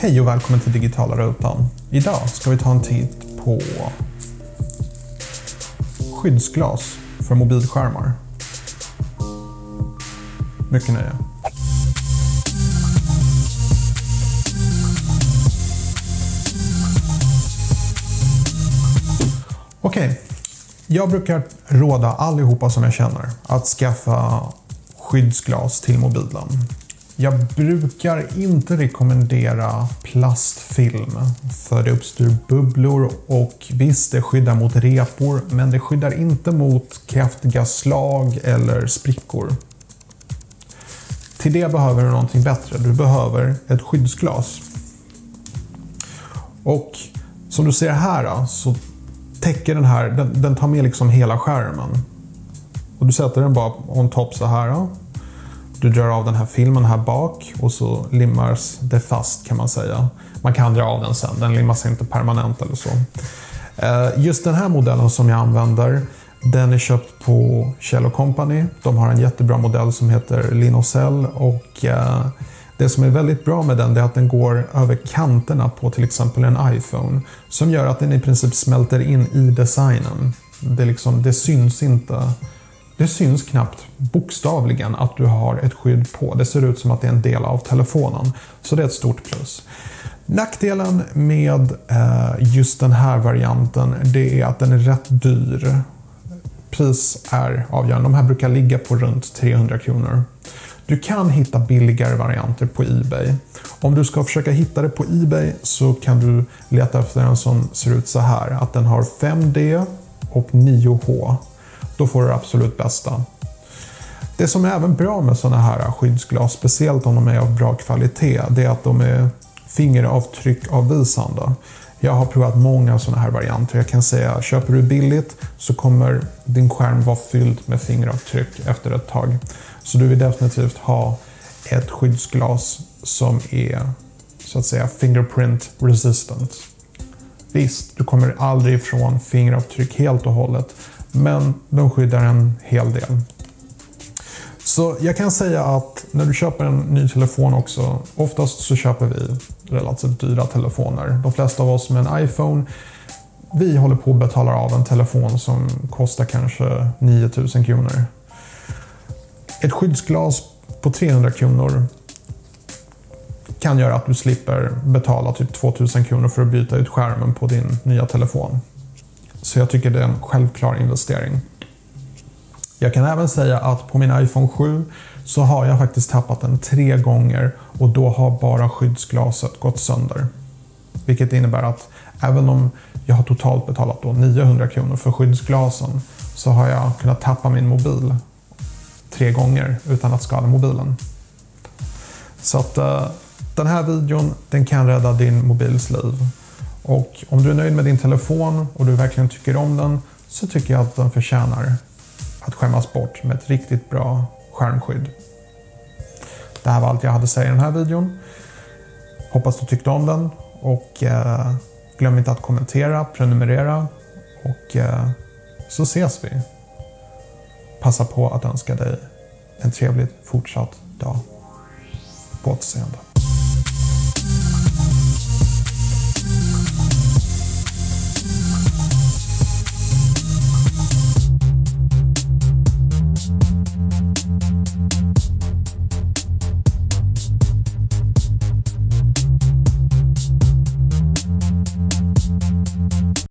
Hej och välkommen till Digitala Rutan. Idag ska vi ta en titt på skyddsglas för mobilskärmar. Mycket nöje. Okej, okay. jag brukar råda allihopa som jag känner att skaffa skyddsglas till mobilen. Jag brukar inte rekommendera plastfilm för det uppstår bubblor och visst, det skyddar mot repor men det skyddar inte mot kraftiga slag eller sprickor. Till det behöver du någonting bättre. Du behöver ett skyddsglas. Och som du ser här så täcker den här, den, den tar med liksom hela skärmen. Och du sätter den bara on top så här. Du drar av den här filmen här bak och så limmas det fast kan man säga. Man kan dra av den sen, den limmas inte permanent eller så. Eh, just den här modellen som jag använder, den är köpt på Kjell Company. De har en jättebra modell som heter Linocell och eh, det som är väldigt bra med den är att den går över kanterna på till exempel en iPhone. Som gör att den i princip smälter in i designen. Det, liksom, det syns inte det syns knappt bokstavligen att du har ett skydd på. Det ser ut som att det är en del av telefonen. Så det är ett stort plus. Nackdelen med eh, just den här varianten det är att den är rätt dyr. Pris är avgörande. De här brukar ligga på runt 300 kronor. Du kan hitta billigare varianter på Ebay. Om du ska försöka hitta det på Ebay så kan du leta efter en som ser ut så här. Att den har 5D och 9H. Då får du det absolut bästa. Det som är även bra med sådana här skyddsglas, speciellt om de är av bra kvalitet, det är att de är fingeravtryckavvisande. Jag har provat många sådana här varianter. Jag kan säga, köper du billigt så kommer din skärm vara fylld med fingeravtryck efter ett tag. Så du vill definitivt ha ett skyddsglas som är så att säga fingerprint resistant. Visst, du kommer aldrig ifrån fingeravtryck helt och hållet, men de skyddar en hel del. Så jag kan säga att när du köper en ny telefon också, oftast så köper vi relativt dyra telefoner. De flesta av oss med en iPhone, vi håller på att betala av en telefon som kostar kanske 9000 kronor. Ett skyddsglas på 300 kronor kan göra att du slipper betala typ 2000 kronor för att byta ut skärmen på din nya telefon. Så jag tycker det är en självklar investering. Jag kan även säga att på min iPhone 7 så har jag faktiskt tappat den tre gånger och då har bara skyddsglaset gått sönder. Vilket innebär att även om jag har totalt betalat då 900 kronor för skyddsglasen så har jag kunnat tappa min mobil tre gånger utan att skada mobilen. Så att eh, den här videon den kan rädda din mobils liv. Och om du är nöjd med din telefon och du verkligen tycker om den så tycker jag att den förtjänar att skämmas bort med ett riktigt bra skärmskydd. Det här var allt jag hade att säga i den här videon. Hoppas du tyckte om den och eh, glöm inte att kommentera, prenumerera och eh, så ses vi. Passa på att önska dig en trevlig fortsatt dag. På återseende.